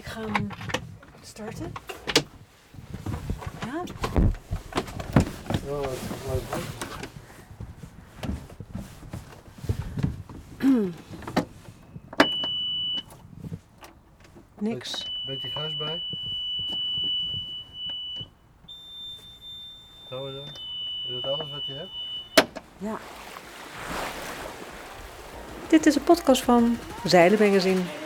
Ik ga hem starten. Ja? Niks. Beetje gas bij. Zo is dat. Is dat alles wat je hebt? Ja. Dit is een podcast van Zeilen Magazine.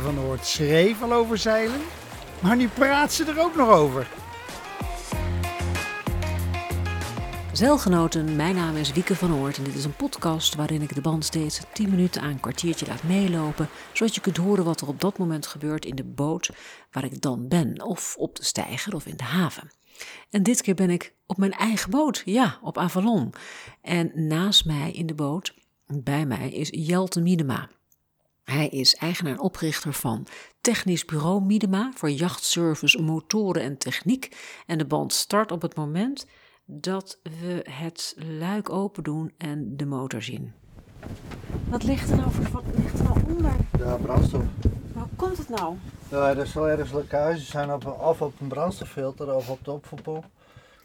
Van Oort schreef al over zeilen, maar nu praat ze er ook nog over. Zeilgenoten, mijn naam is Wieke van Oort en dit is een podcast waarin ik de band steeds 10 minuten aan een kwartiertje laat meelopen, zodat je kunt horen wat er op dat moment gebeurt in de boot waar ik dan ben, of op de steiger of in de haven. En dit keer ben ik op mijn eigen boot, ja, op Avalon. En naast mij in de boot, bij mij, is Jelte Miedema. Hij is eigenaar en oprichter van Technisch Bureau Miedema voor jachtservice, motoren en techniek. En de band start op het moment dat we het luik open doen en de motor zien. Wat ligt er nou, voor, wat ligt er nou onder? Ja, brandstof. Hoe komt het nou? Ja, er zal ergens lekkage zijn op, of op een brandstoffilter of op de opvoerpomp.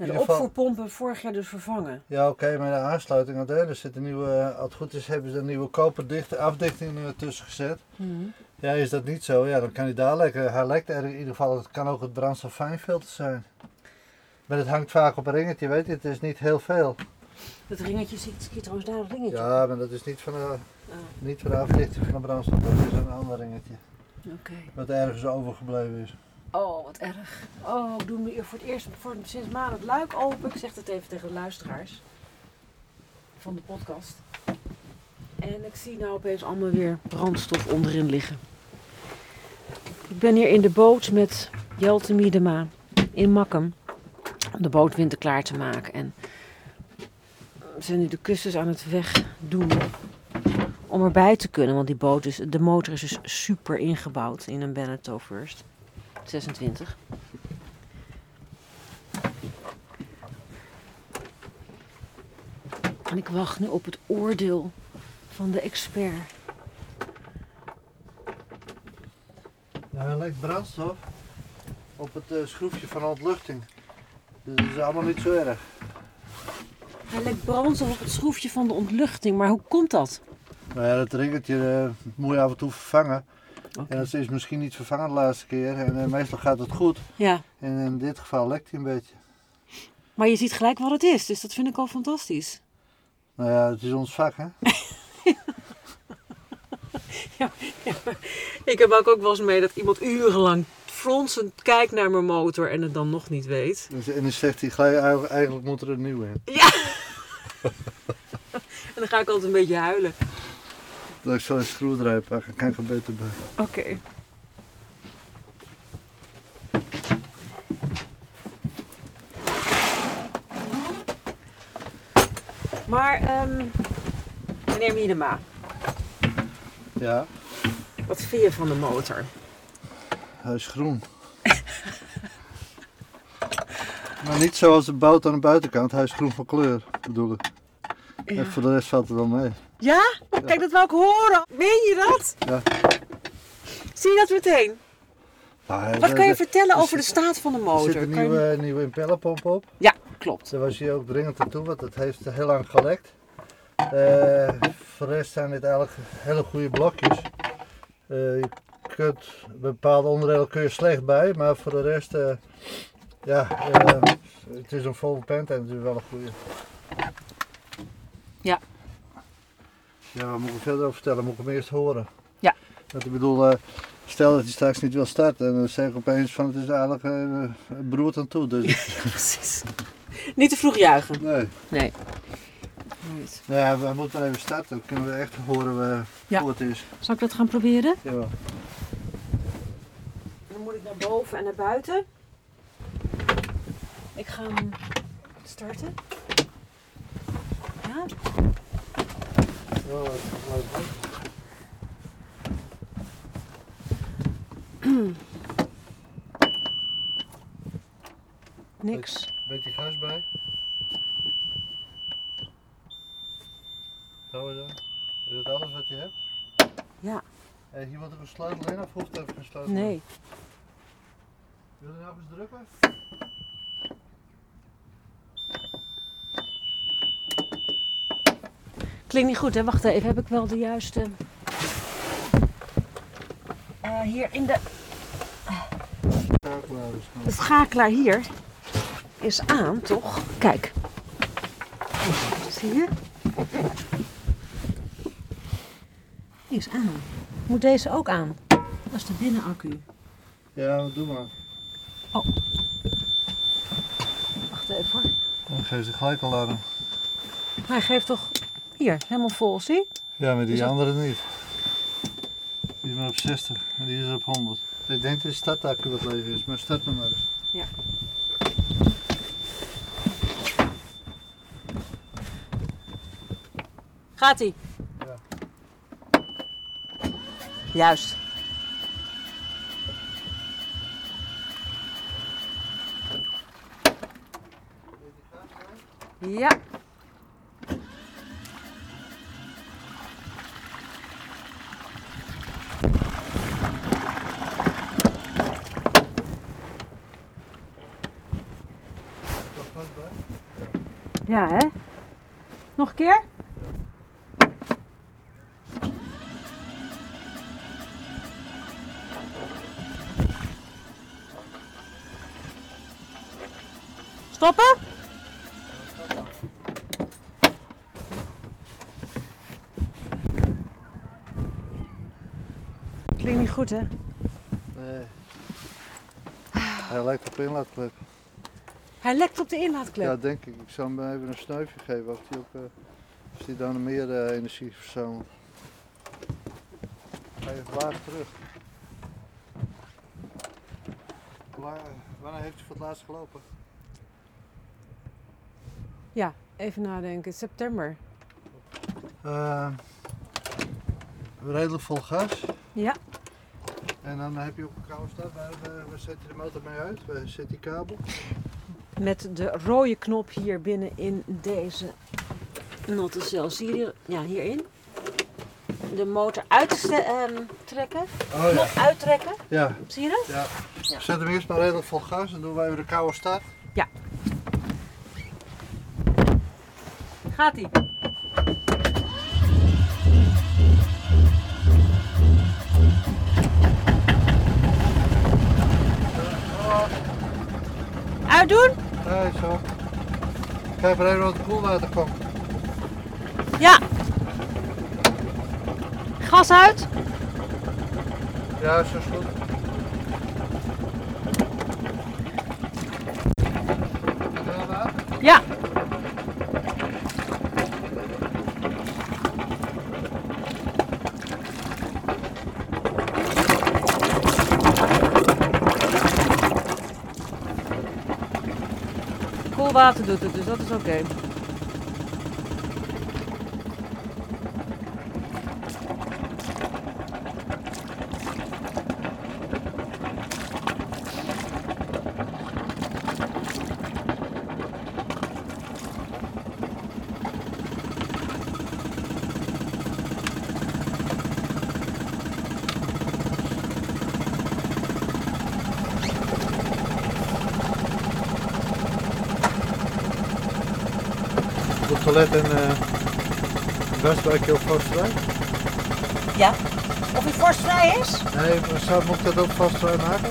De ieder geval- opvoerpomp hebben we vorig jaar dus vervangen. Ja, oké, maar de aansluiting, want hè, er zit een nieuwe, als het goed is, hebben ze een nieuwe koperdichte afdichting er tussen gezet. Ja, is dat niet zo, ja, dan kan hij daar lekker, hij lekt er in ieder geval, het kan ook het brandstoffijnfilter zijn. Maar het hangt vaak op een ringetje, weet je, het is niet heel veel. Dat ringetje, zie zie je trouwens daar een ringetje? Ja, maar dat is niet van de, Ah, niet van de afdichting van de brandstof, dat is een ander ringetje. Oké. Wat ergens overgebleven is. Oh, wat erg. Oh, ik doe nu voor het eerst voor, sinds maand het luik open. Ik zeg het even tegen de luisteraars van de podcast. En ik zie nou opeens allemaal weer brandstof onderin liggen. Ik ben hier in de boot met Jelte Miedema in Makkum. Om de boot winterklaar te maken. En we zijn nu de kussens aan het wegdoen. Om erbij te kunnen, want die boot is, de motor is dus super ingebouwd in een Beneteau First. 26. En ik wacht nu op het oordeel van de expert. Ja, hij lekt brandstof op het eh, schroefje van de ontluchting. Dus dat is allemaal niet zo erg. Hij lekt brandstof op het schroefje van de ontluchting, maar hoe komt dat? Nou ja, dat ringetje eh, moet je af en toe vervangen. En dat is misschien niet vervangen de laatste keer. En eh, meestal gaat het goed. Ja, En in dit geval lekt hij een beetje. maar je ziet gelijk wat het is, dus dat vind ik al fantastisch. Nou ja, het is ons vak hè. Ik heb ook wel eens mee dat iemand urenlang fronsend kijkt naar mijn motor en het dan nog niet weet. En dan zegt hij gelijk, eigenlijk- eigenlijk moet er een nieuwe in. En dan ga ik altijd een beetje huilen. Dat ik zo een schroevendraaier pakken, kan ik er beter bij. Oké. Maar, ehm meneer Miedema, Ja, wat vind je van de motor? hij is groen. maar niet zoals de bout aan de buitenkant, hij is groen van kleur, bedoel ik. En voor de rest valt het wel mee. Ja? Kijk, dat wou ik horen. Meen je dat? Ja. Zie je dat meteen? Nou, Wat kan je er- vertellen er over de staat van de Er motor? zit een je- nieuwe, nieuwe impellerpomp op. Ja, klopt. Daar was hij ook dringend aan toe, want het heeft heel lang gelekt. Eh, voor de rest zijn dit eigenlijk hele goede blokjes. Eh, je kunt bepaalde onderdelen kun je slecht bij, maar voor de rest, eh, ja, het is een volle pent en het is wel een goede. Ja. Ja, wat moet ik verder over vertellen? Moet ik hem eerst horen? Ja. Want ik bedoel, eh, stel dat hij straks niet wil starten en dan zeg ik opeens van het is eigenlijk uh, broert aan toe. Dus Precies. Niet te vroeg juichen. nee. Nee. Right. Nou ja, we moeten even starten. Dan kunnen we echt horen eh, Ja. hoe het is. Zal ik dat gaan proberen? Jawel. Dan moet ik naar boven en naar buiten. Ik ga hem starten. Ja? Ja, dat is leuk, hè? Niks. Beetje gas bij. Zo. Is dat alles wat je hebt? Ja. En hier wordt er een sleutel in of hoeft er sleutel in? Nee. Wil je nou eens drukken? Klinkt niet goed, hè? Wacht even, heb ik wel de juiste. Eh, hier in de. De schakelaar hier is aan, toch? Kijk. Zie je? Die is aan. Moet deze ook aan? Dat is de binnenaccu. Ja, doe maar. Wacht even hoor. Dan geef ze gelijk alarm. Hij geeft toch hier helemaal vol, zie? Ja, maar die Is andere niet. Die is maar op 60 en die is op 100. Ik denk dat de startaccu wat leeg is, maar start hem maar eens. Gaat ie? Ja. Juist. Ja. Ja, hè? Nog een keer? Stoppen? Klinkt niet goed, hè? Nee. Hij lijkt op inlaatklep. Hij lekt op de inlaatklep. Ja, denk ik. Ik zal hem even een snuifje geven of die, ook, eh, of die dan meer eh, energie verzamelt. Ga je blaas terug. Wanneer heeft u voor het laatst gelopen? Ja, even nadenken. September. Eh, redelijk vol gas. Ja. En dan heb je op een koude start, waar, waar, waar zet je de motor mee uit? Waar zit die kabel? Met de rode knop hier binnen in deze nottencel. Zie je? Ja, hierin. De motor uittrekken. Oh ja. Knop uittrekken. Ja, Zie je dat? ja. Zet hem eerst maar redelijk vol gas en doen wij weer de koude start. Gaat ie. Uitdoen? Nee, zo. Kijk maar even wat koelwater komt. Ja. Gas uit. Ja, zo is goed. Wel water? Ja. Koelwater doet het, dus dat is oké het toilet en uh, Westwijk heel vastvrij. Ja. Of hij vorstvrij is? Nee, maar zou, moet ik dat ook vastvrij maken?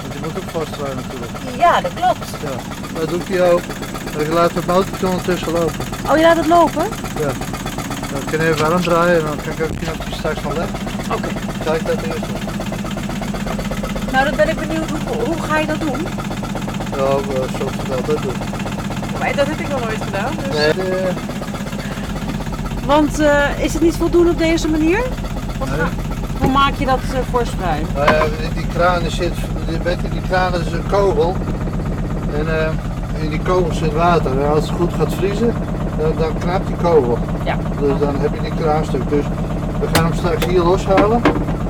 Want die moet ook vastvrij natuurlijk. Ja, dat klopt. Ja, dat doet hij ook. Je laat het motortje ondertussen lopen. Oh, je laat het lopen? Ja. Dan kan je even aan draaien en dan kan ik ook knopje straks van leggen. Oké. Kijk dat eerst. Nou, dan ben ik benieuwd, hoe, hoe ga je dat doen? Ja, eh, zoals we dat altijd doen. Maar dat heb ik nog nooit gedaan. Dus... Nee, de, Want eh, is het niet voldoende op deze manier? Nee. hoe maak je dat uh, vorstvrij? Nou ja, die, kraan zit, die, die kraan is een kogel. En eh, in die kogel zit water. En als het goed gaat vriezen, dan, dan knapt die kogel. Ja. Dus dan heb je die kraanstuk. Dus we gaan hem straks hier loshalen.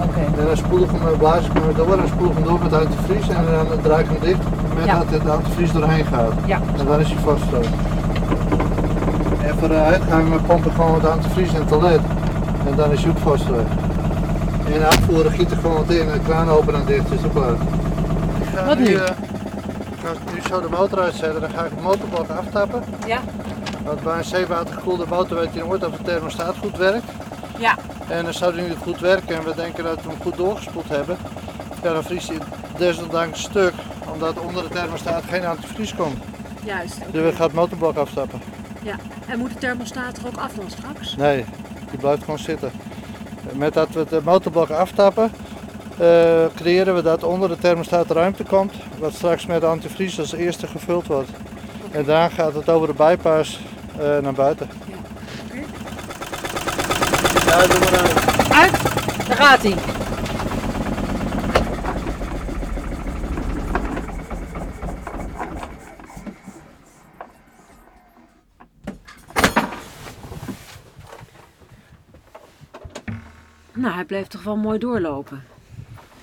Oké. En dan spoel ik hem, eh, blaas ik hem door en spoel ik hem door met antivries. En dan draai ik hem dicht met Ja. dat het antivries doorheen gaat. Ja. En dan is hij vastgelopen. En voor de uitgang pomp ik gewoon wat antivries in het toilet. En dan is je vast weg. En afvoeren giet er gewoon wat in en de kraan open en dicht is ook klaar. Ik ga Wat nu? eh, ik ga nu zo de motor uitzetten, dan ga ik de motorblok aftappen. Ja. Want bij een zeewatergekoelde motor weet je nooit of de thermostaat goed werkt. Ja. En dan zou die nu goed werken en we denken dat we hem goed doorgespoeld hebben. Ja, dan vriest hij desondanks stuk, omdat onder de thermostaat geen antivries komt. Juist. Dus we gaan het motorblok afstappen. Ja. En moet de thermostaat er ook af dan straks? Nee, die blijft gewoon zitten. Met dat we de motorblok aftappen, eh, creëren we dat onder de thermostaat ruimte komt, wat straks met antivries als eerste gevuld wordt. En daarna gaat het over de bypass eh, naar buiten. Ja. Oké. Ja, doe maar uit. Uit. Daar gaat hij. Nou, hij bleef toch wel mooi doorlopen.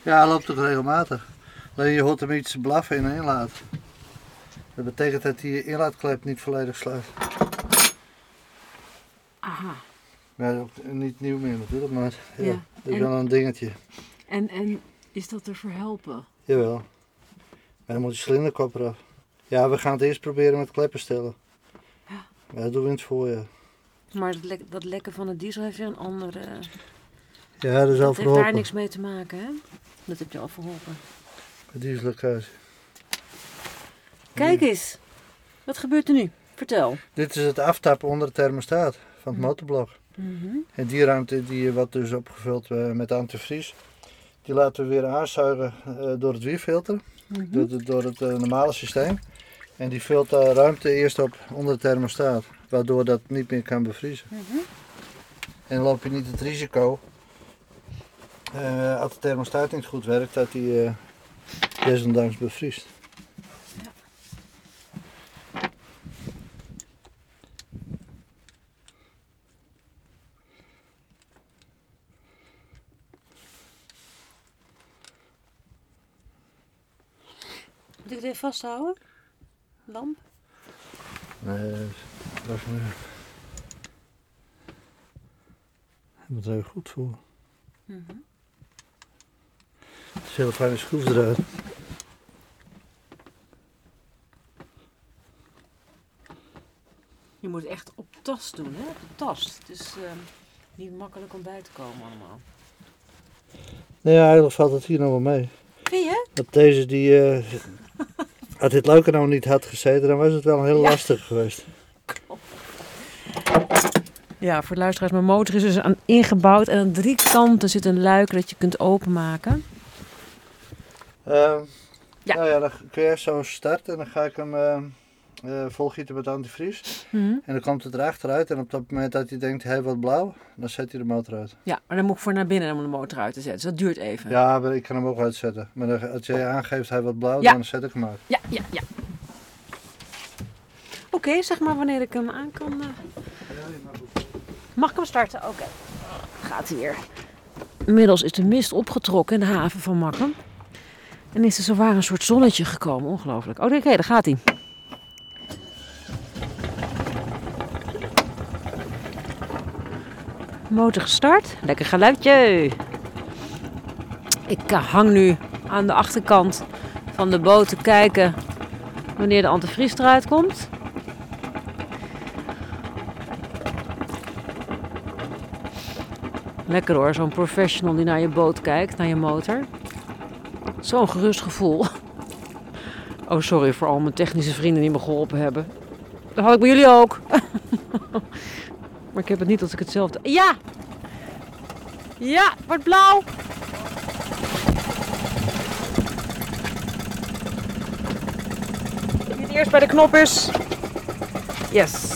Ja, hij loopt toch regelmatig. Alleen je hoort hem iets blaffen in de inlaat. Dat betekent dat die inlaatklep niet volledig sluit. Aha. Ja, ook niet nieuw meer natuurlijk, maar ja, Ja, dat is en- wel een dingetje. En, en is dat er voor helpen? Jawel. Maar dan moet je cilinderkop eraf. Ja, we gaan het eerst proberen met kleppen stellen. Ja. Ja, dat doen we in het voorjaar. Maar dat, lek- dat lekken van de diesel heeft weer een andere... Ja, dat is al Dat heeft daar niks mee te maken, hè? Dat heb je al verholpen. Diesellekkage. Kijk eens. Wat gebeurt er nu? Vertel. Dit is het aftappen onder de thermostaat van het Mhm. motorblok. Mhm. En die ruimte die wordt dus opgevuld eh, met antivries. Die laten we weer aanzuigen eh, door het wielfilter, Mhm. door, door het eh, normale systeem. En die vult de ruimte eerst op onder de thermostaat, waardoor dat niet meer kan bevriezen. Mhm. En dan loop je niet het risico, eh, als de thermostaat niet goed werkt, dat die eh desondanks bevriest. Moet ik even vasthouden? Lamp? Nee, dat is nu. Je moet er goed voor. Mhm. Een hele fijne schroef eruit. Je moet echt op tast doen, hè? Op de tast. Het is ehm, niet makkelijk om bij te komen allemaal. Nee, ja, eigenlijk valt het hier nog wel mee. Vind je? Dat deze die. eh als dit leuke nou niet had gezeten, dan was het wel heel Ja. lastig geweest. Ja, voor de luisteraars, mijn motor is dus aan ingebouwd en aan drie kanten zit een luik dat je kunt openmaken. Ehm Ja. Nou ja, dan kun je zo starten en dan ga ik hem eh, eh, volgieten met antivries. Mhm. En dan komt het erachteruit en op dat moment dat hij denkt, hij wordt blauw, dan zet hij de motor uit. Ja, maar dan moet ik voor naar binnen om de motor uit te zetten. Dus dat duurt even. Ja, maar ik kan hem ook uitzetten. Maar dan- als jij aangeeft hij wordt blauw, Ja. dan zet ik hem uit. ja, ja. ja. Oké, zeg maar wanneer ik hem aan kan. eh. Mag ik hem starten? Oké. Gaat hij weer. Inmiddels is de mist opgetrokken in de haven van Makkum. En is er zowaar een soort zonnetje gekomen. Ongelooflijk. Oh, oké, daar gaat hij. Motor gestart. Lekker geluidje. Ik hang nu aan de achterkant van de boot te kijken wanneer de antivries eruit komt. Lekker hoor, zo'n professional die naar je boot kijkt, naar je motor. Zo'n gerust gevoel. Oh, sorry voor al mijn technische vrienden die me geholpen hebben. Dat had ik bij jullie ook. maar ik heb het niet als ik het zelf... Ja! Ja, wordt blauw! Wie eerst bij de knop is. Yes.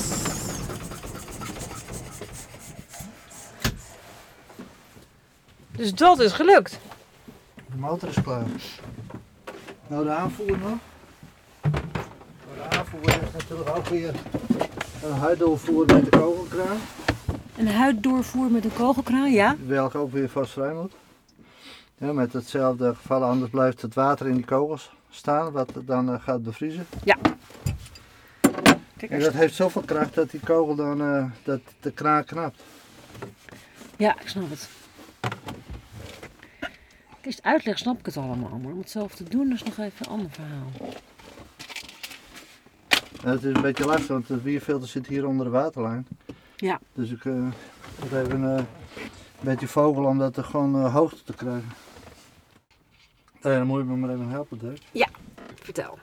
Dus dat is gelukt. De motor is klaar. Nou, de aanvoer nog. Nou, De aanvoer is natuurlijk ook weer een huiddoorvoer met de kogelkraan. Een huiddoorvoer met een kogelkraan, ja? Welke ook weer vast vrij moet. Ja, met hetzelfde geval, anders blijft het water in die kogels staan, wat dan eh, gaat bevriezen. Ja. Kijk, En dat heeft zoveel kracht dat die kogel dan eh, dat de kraan knapt. Ja, ik snap het. Het uitlegt snap ik het allemaal, maar om het zelf te doen is nog even een ander verhaal. Het is een beetje lastig, want het bierfilter zit hier onder de waterlijn. Ja. Dus ik eh, moet even eh, een beetje vogel om dat er gewoon eh, hoogte te krijgen. Ja, dan moet je me maar even helpen, Dave. Vertel.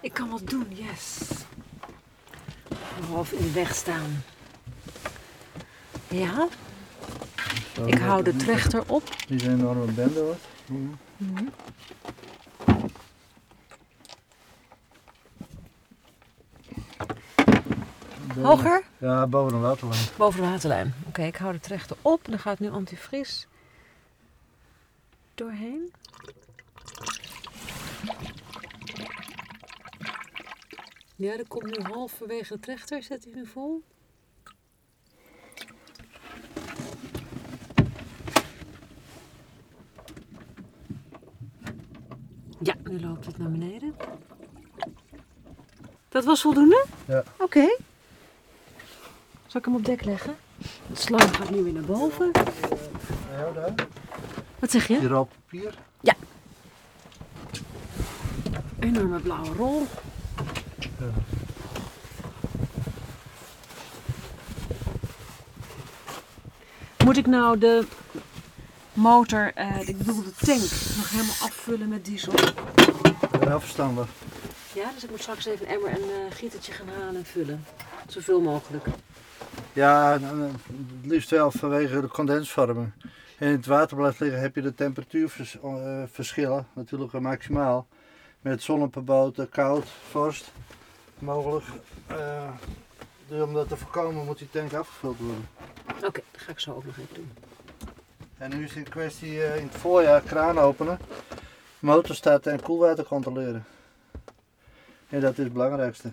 Ik kan wat doen, yes. Half in de weg staan. Ja, ik hou de trechter op. Die zijn enorme bende wordt. Hoger? Ja, boven de waterlijn. Boven de waterlijn. Oké, ik hou de trechter op. En dan gaat nu antivries doorheen. Ja, dat komt nu halverwege de trechter. Zet hij nu vol? Nu loopt het naar beneden. Dat was voldoende? Ja. Oké. Zal ik hem op dek leggen? De slang gaat nu weer naar boven. Ja, daar. Wat zeg je? Die rol papier. Enorme blauwe rol. Ja. Moet ik nou de motor, eh, ik bedoel de tank, nog helemaal afvullen met diesel? Heel verstandig. Ja, dus ik moet straks even een emmer en een gietertje gaan halen en vullen. Zoveel mogelijk. Ja, dan, eh, het liefst wel vanwege de condensvorming. En in het water blijft liggen heb je de temperatuurverschillen, natuurlijk eh, maximaal. Met zon op een boot, eh, koud, vorst, mogelijk. Eh, dus om dat te voorkomen moet die tank afgevuld worden. Oké, dat ga ik zo ook nog even doen. En nu is het in kwestie eh, in het voorjaar kraan openen, motor starten en koelwater controleren. En dat is het belangrijkste.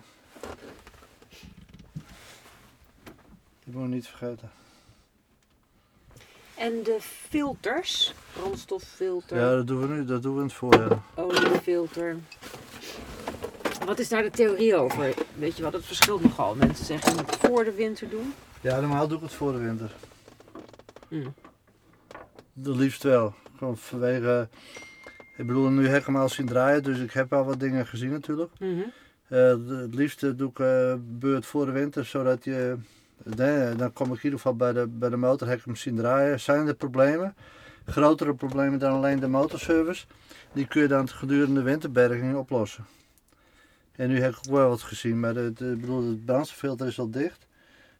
Dat moet je niet vergeten. En de filters, brandstoffilter, Ja, dat doen we nu, dat doen we in het voorjaar. oliefilter. Wat is daar de theorie over? Weet je wat, het verschilt nogal. Mensen zeggen het voor de winter doen. Ja, normaal doe ik het voor de winter. Hmm. De liefst wel. Gewoon vanwege. Ik bedoel, nu heb ik hem al zien draaien, dus ik heb al wat dingen gezien natuurlijk. Mhm. Eh, het liefste doe ik eh, beurt voor de winter, zodat je. Nee, dan kom ik in ieder geval bij de, bij de motor, heb ik hem zien draaien. Zijn er problemen? Grotere problemen dan alleen de motorservice. Die kun je dan gedurende de winterberging oplossen. En nu heb ik ook wel wat gezien, maar de, ik bedoel, het brandstofilter is al dicht.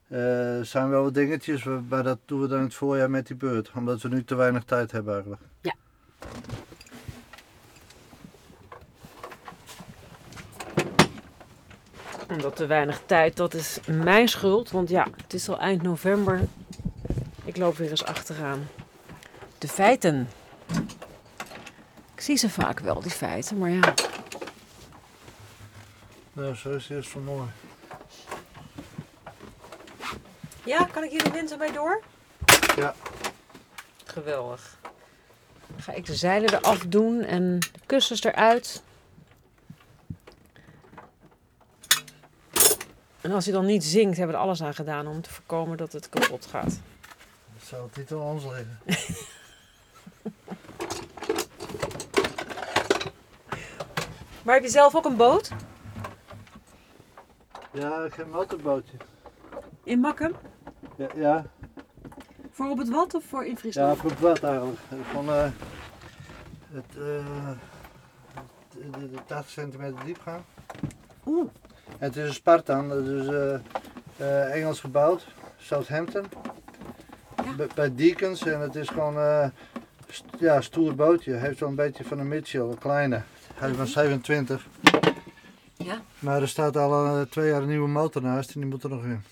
Eh, Er zijn wel wat dingetjes, maar dat doen we dan in het voorjaar met die beurt. Omdat we nu te weinig tijd hebben eigenlijk. Omdat te weinig tijd, dat is mijn schuld. Want ja, het is al eind november. Ik loop weer eens achteraan. De feiten. Ik zie ze vaak wel, die feiten, maar ja. Nou, zo is het eerst van mooi. Ja, kan ik hier de winter mee door? Ja. Geweldig. Dan ga ik de zeilen eraf doen en de kussens eruit. Als hij dan niet zingt, hebben we er alles aan gedaan om te voorkomen dat het kapot gaat. Dat zou het niet aan ons liggen. Maar heb je zelf ook een boot? Ja, ik heb een motorbootje. In Makkum? Ja, ja, Voor op het wat of voor in ja Friesland? voor het wat eigenlijk. Van eh, het, eh, de, de, de 80 centimeter diepgang. Oeh, En het is een Spartan, dat is eh, eh, Engels gebouwd, Southampton. Ja. Bij- Deacons en het is gewoon eh, st- ja, een stoer bootje. Heeft wel een beetje van een Mitchell, een kleine. Hij is van 27. ja. Maar er staat al twee jaar een nieuwe motor naast en die moet er nog in.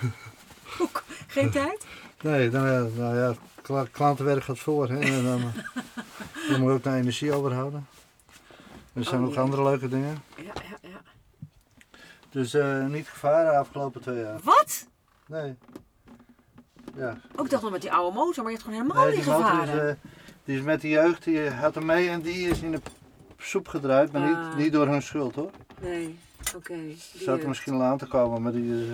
Geen tijd? Nee, nou ja, nou ja kla- klantenwerk gaat voor. Hè, en dan, dan moet je ook naar energie overhouden. Er zijn Oh, ook andere leuke dingen. Dus eh, niet gevaren de afgelopen twee jaar. Wat? Nee. Ja, Ook dacht nog met die oude motor, maar je hebt gewoon helemaal Nee, niet die motor is, gevaren. eh, die is met de jeugd, die had hem mee en die is in de soep gedraaid, maar Ah. niet, niet door hun schuld hoor. Nee. Oké. Zou eh, er misschien al aan te komen, maar die is...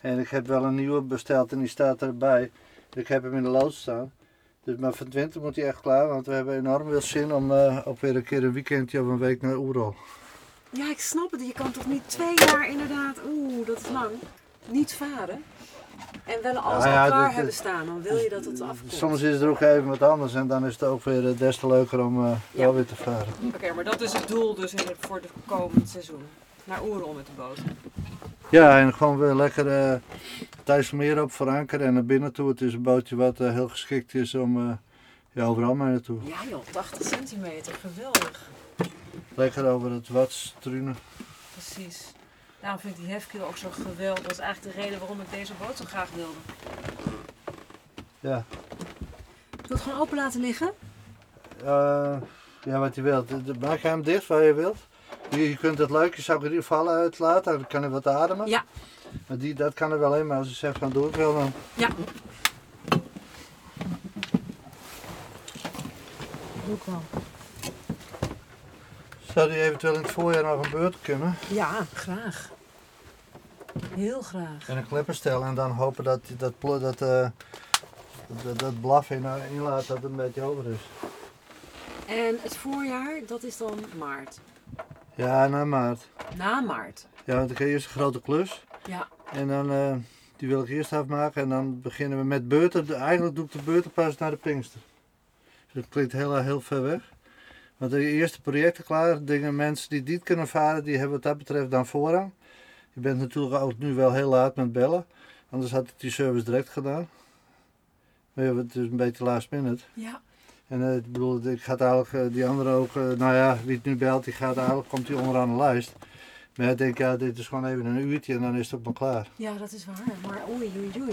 en ik heb wel een nieuwe besteld en die staat erbij. Ik heb hem in de loods staan. Dus maar van Twente moet hij echt klaar, want we hebben enorm veel zin om ook weer een keer een weekendje of een week naar Oerol. Ja, ik snap het. Je kan toch niet twee jaar inderdaad, oeh, dat is lang, niet varen. En wel alles Ja, ja, al klaar dat- hebben staan, dan wil je dat het afkomt. Soms is er ook even wat anders en dan is het ook weer eh, des te leuker om eh, Ja. wel weer te varen. Oké, maar dat is het doel dus in het, voor het komend seizoen. Naar Oerol met de boot. Ja, en gewoon weer lekker eh Thuismeer op voor anker en naar binnen toe. Het is een bootje wat heel geschikt is om eh, ja, overal mee naartoe. Ja joh, 80 centimeter, geweldig. Lekker over het wat struinen. Precies. Daarom vind ik die hefkeel ook zo geweldig. Dat is eigenlijk de reden waarom ik deze boot zo graag wilde. Ja. Ik wil het gewoon open laten liggen. Eh, ja, wat je wilt. Maak je hem dicht waar je wilt. Je, je kunt het luikje zou ik in ieder geval uitlaten, dan kan hij wat ademen. Ja. Maar die, dat kan er wel in, maar als je zegt van doe ik wel dan. Ja. Doe ik wel. Zou die eventueel in het voorjaar nog een beurt kunnen? Ja, graag. Heel graag. En een klepper stellen en dan hopen dat dat, dat, eh, dat, dat blaf in, inlaat dat het een beetje over is. En het voorjaar, dat is dan maart. Ja, na maart. Na maart. Ja, want ik heb eerst een grote klus. Ja. En dan, eh, die wil ik eerst afmaken en dan beginnen we met beurten. Eigenlijk doe ik de beurten pas naar de Pinkster. Dus dat klinkt heel, heel ver weg. Want de eerste projecten klaar, dingen, mensen die niet kunnen varen, die hebben wat dat betreft dan voorrang. Je bent natuurlijk ook nu wel heel laat met bellen. Anders had ik die service direct gedaan. Maar ja, het is een beetje last minute. Ja. En eh, ik bedoel, ik ga eigenlijk eh, die andere ook, eh, nou ja, wie het nu belt, die gaat eigenlijk, komt die onderaan de lijst. Maar ik denk, ja, dit is gewoon even een uurtje en dan is het ook maar klaar. Ja, dat is waar. Maar oei, oei, oei.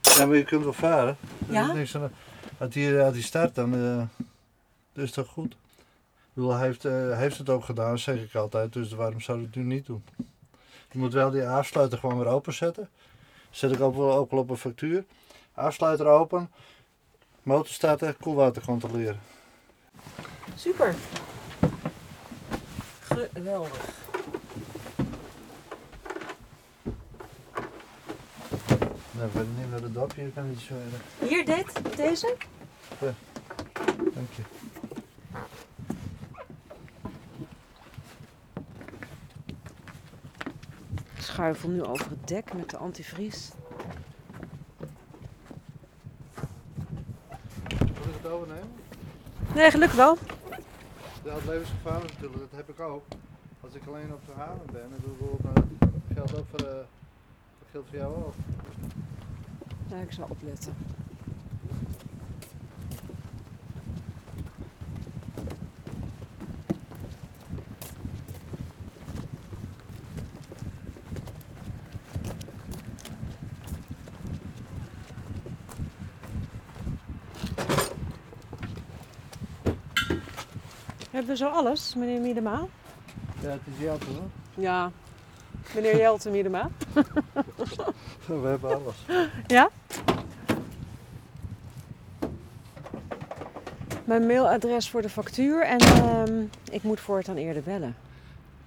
Ja, maar je kunt wel varen. Ja? niks aan Als hij, als hij start, dan is het toch goed. Bedoel, hij heeft, eh, heeft het ook gedaan, zeg ik altijd. Dus waarom zou hij het nu niet doen? Je moet wel die afsluiter gewoon weer openzetten. Zet ik ook wel, ook wel op een factuur. Afsluiter open. Motor starten, koelwater controleren. Super. Geweldig. Nou, ik weet niet waar de dopje hier kan niet zo erg. Hier, dit? Deze? Dank je. Schuifel nu over het dek met de antivries. Moet ik het overnemen? Nee, gelukkig wel. Ja, het levensgevaarlijk natuurlijk, dat heb ik ook. Als ik alleen op de haven ben, ik dat geldt ook voor, de, dat geldt voor jou ook. Ja, ik zal opletten. Hebben we zo alles, meneer Miedema? Ja, het is jou toch? Ja, meneer Jelte Miedema. We hebben alles. Ja? Mijn mailadres voor de factuur en ehm, ik moet voortaan eerder bellen.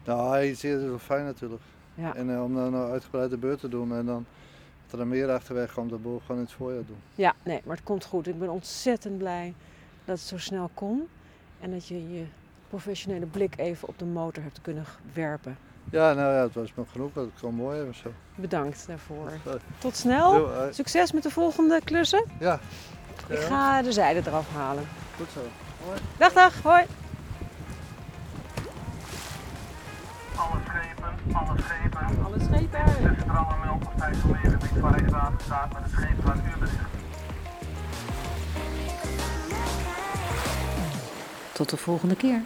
Nou, hij is eerder wel fijn natuurlijk. Ja. En eh, om dan een uitgebreide beurt te doen en dan dat er meer achterweg komt, dat ik gewoon in het voorjaar doen. Ja, nee, maar het komt goed. Ik ben ontzettend blij dat het zo snel kon. En dat je je professionele blik even op de motor hebt kunnen werpen. Ja, nou ja, het was me genoeg, dat ik gewoon mooi hebben zo. Bedankt daarvoor. Tot snel. eh, Succes met de volgende klussen. Ja. Ik ga de zijde eraf halen. Goed zo. Dag, dag. Hoi. Alle schepen, alle schepen. Alle schepen. De centrale meldpartij van Leergebied van Rijkswaterstaat met het scheep van Uurbezicht. Tot de volgende keer.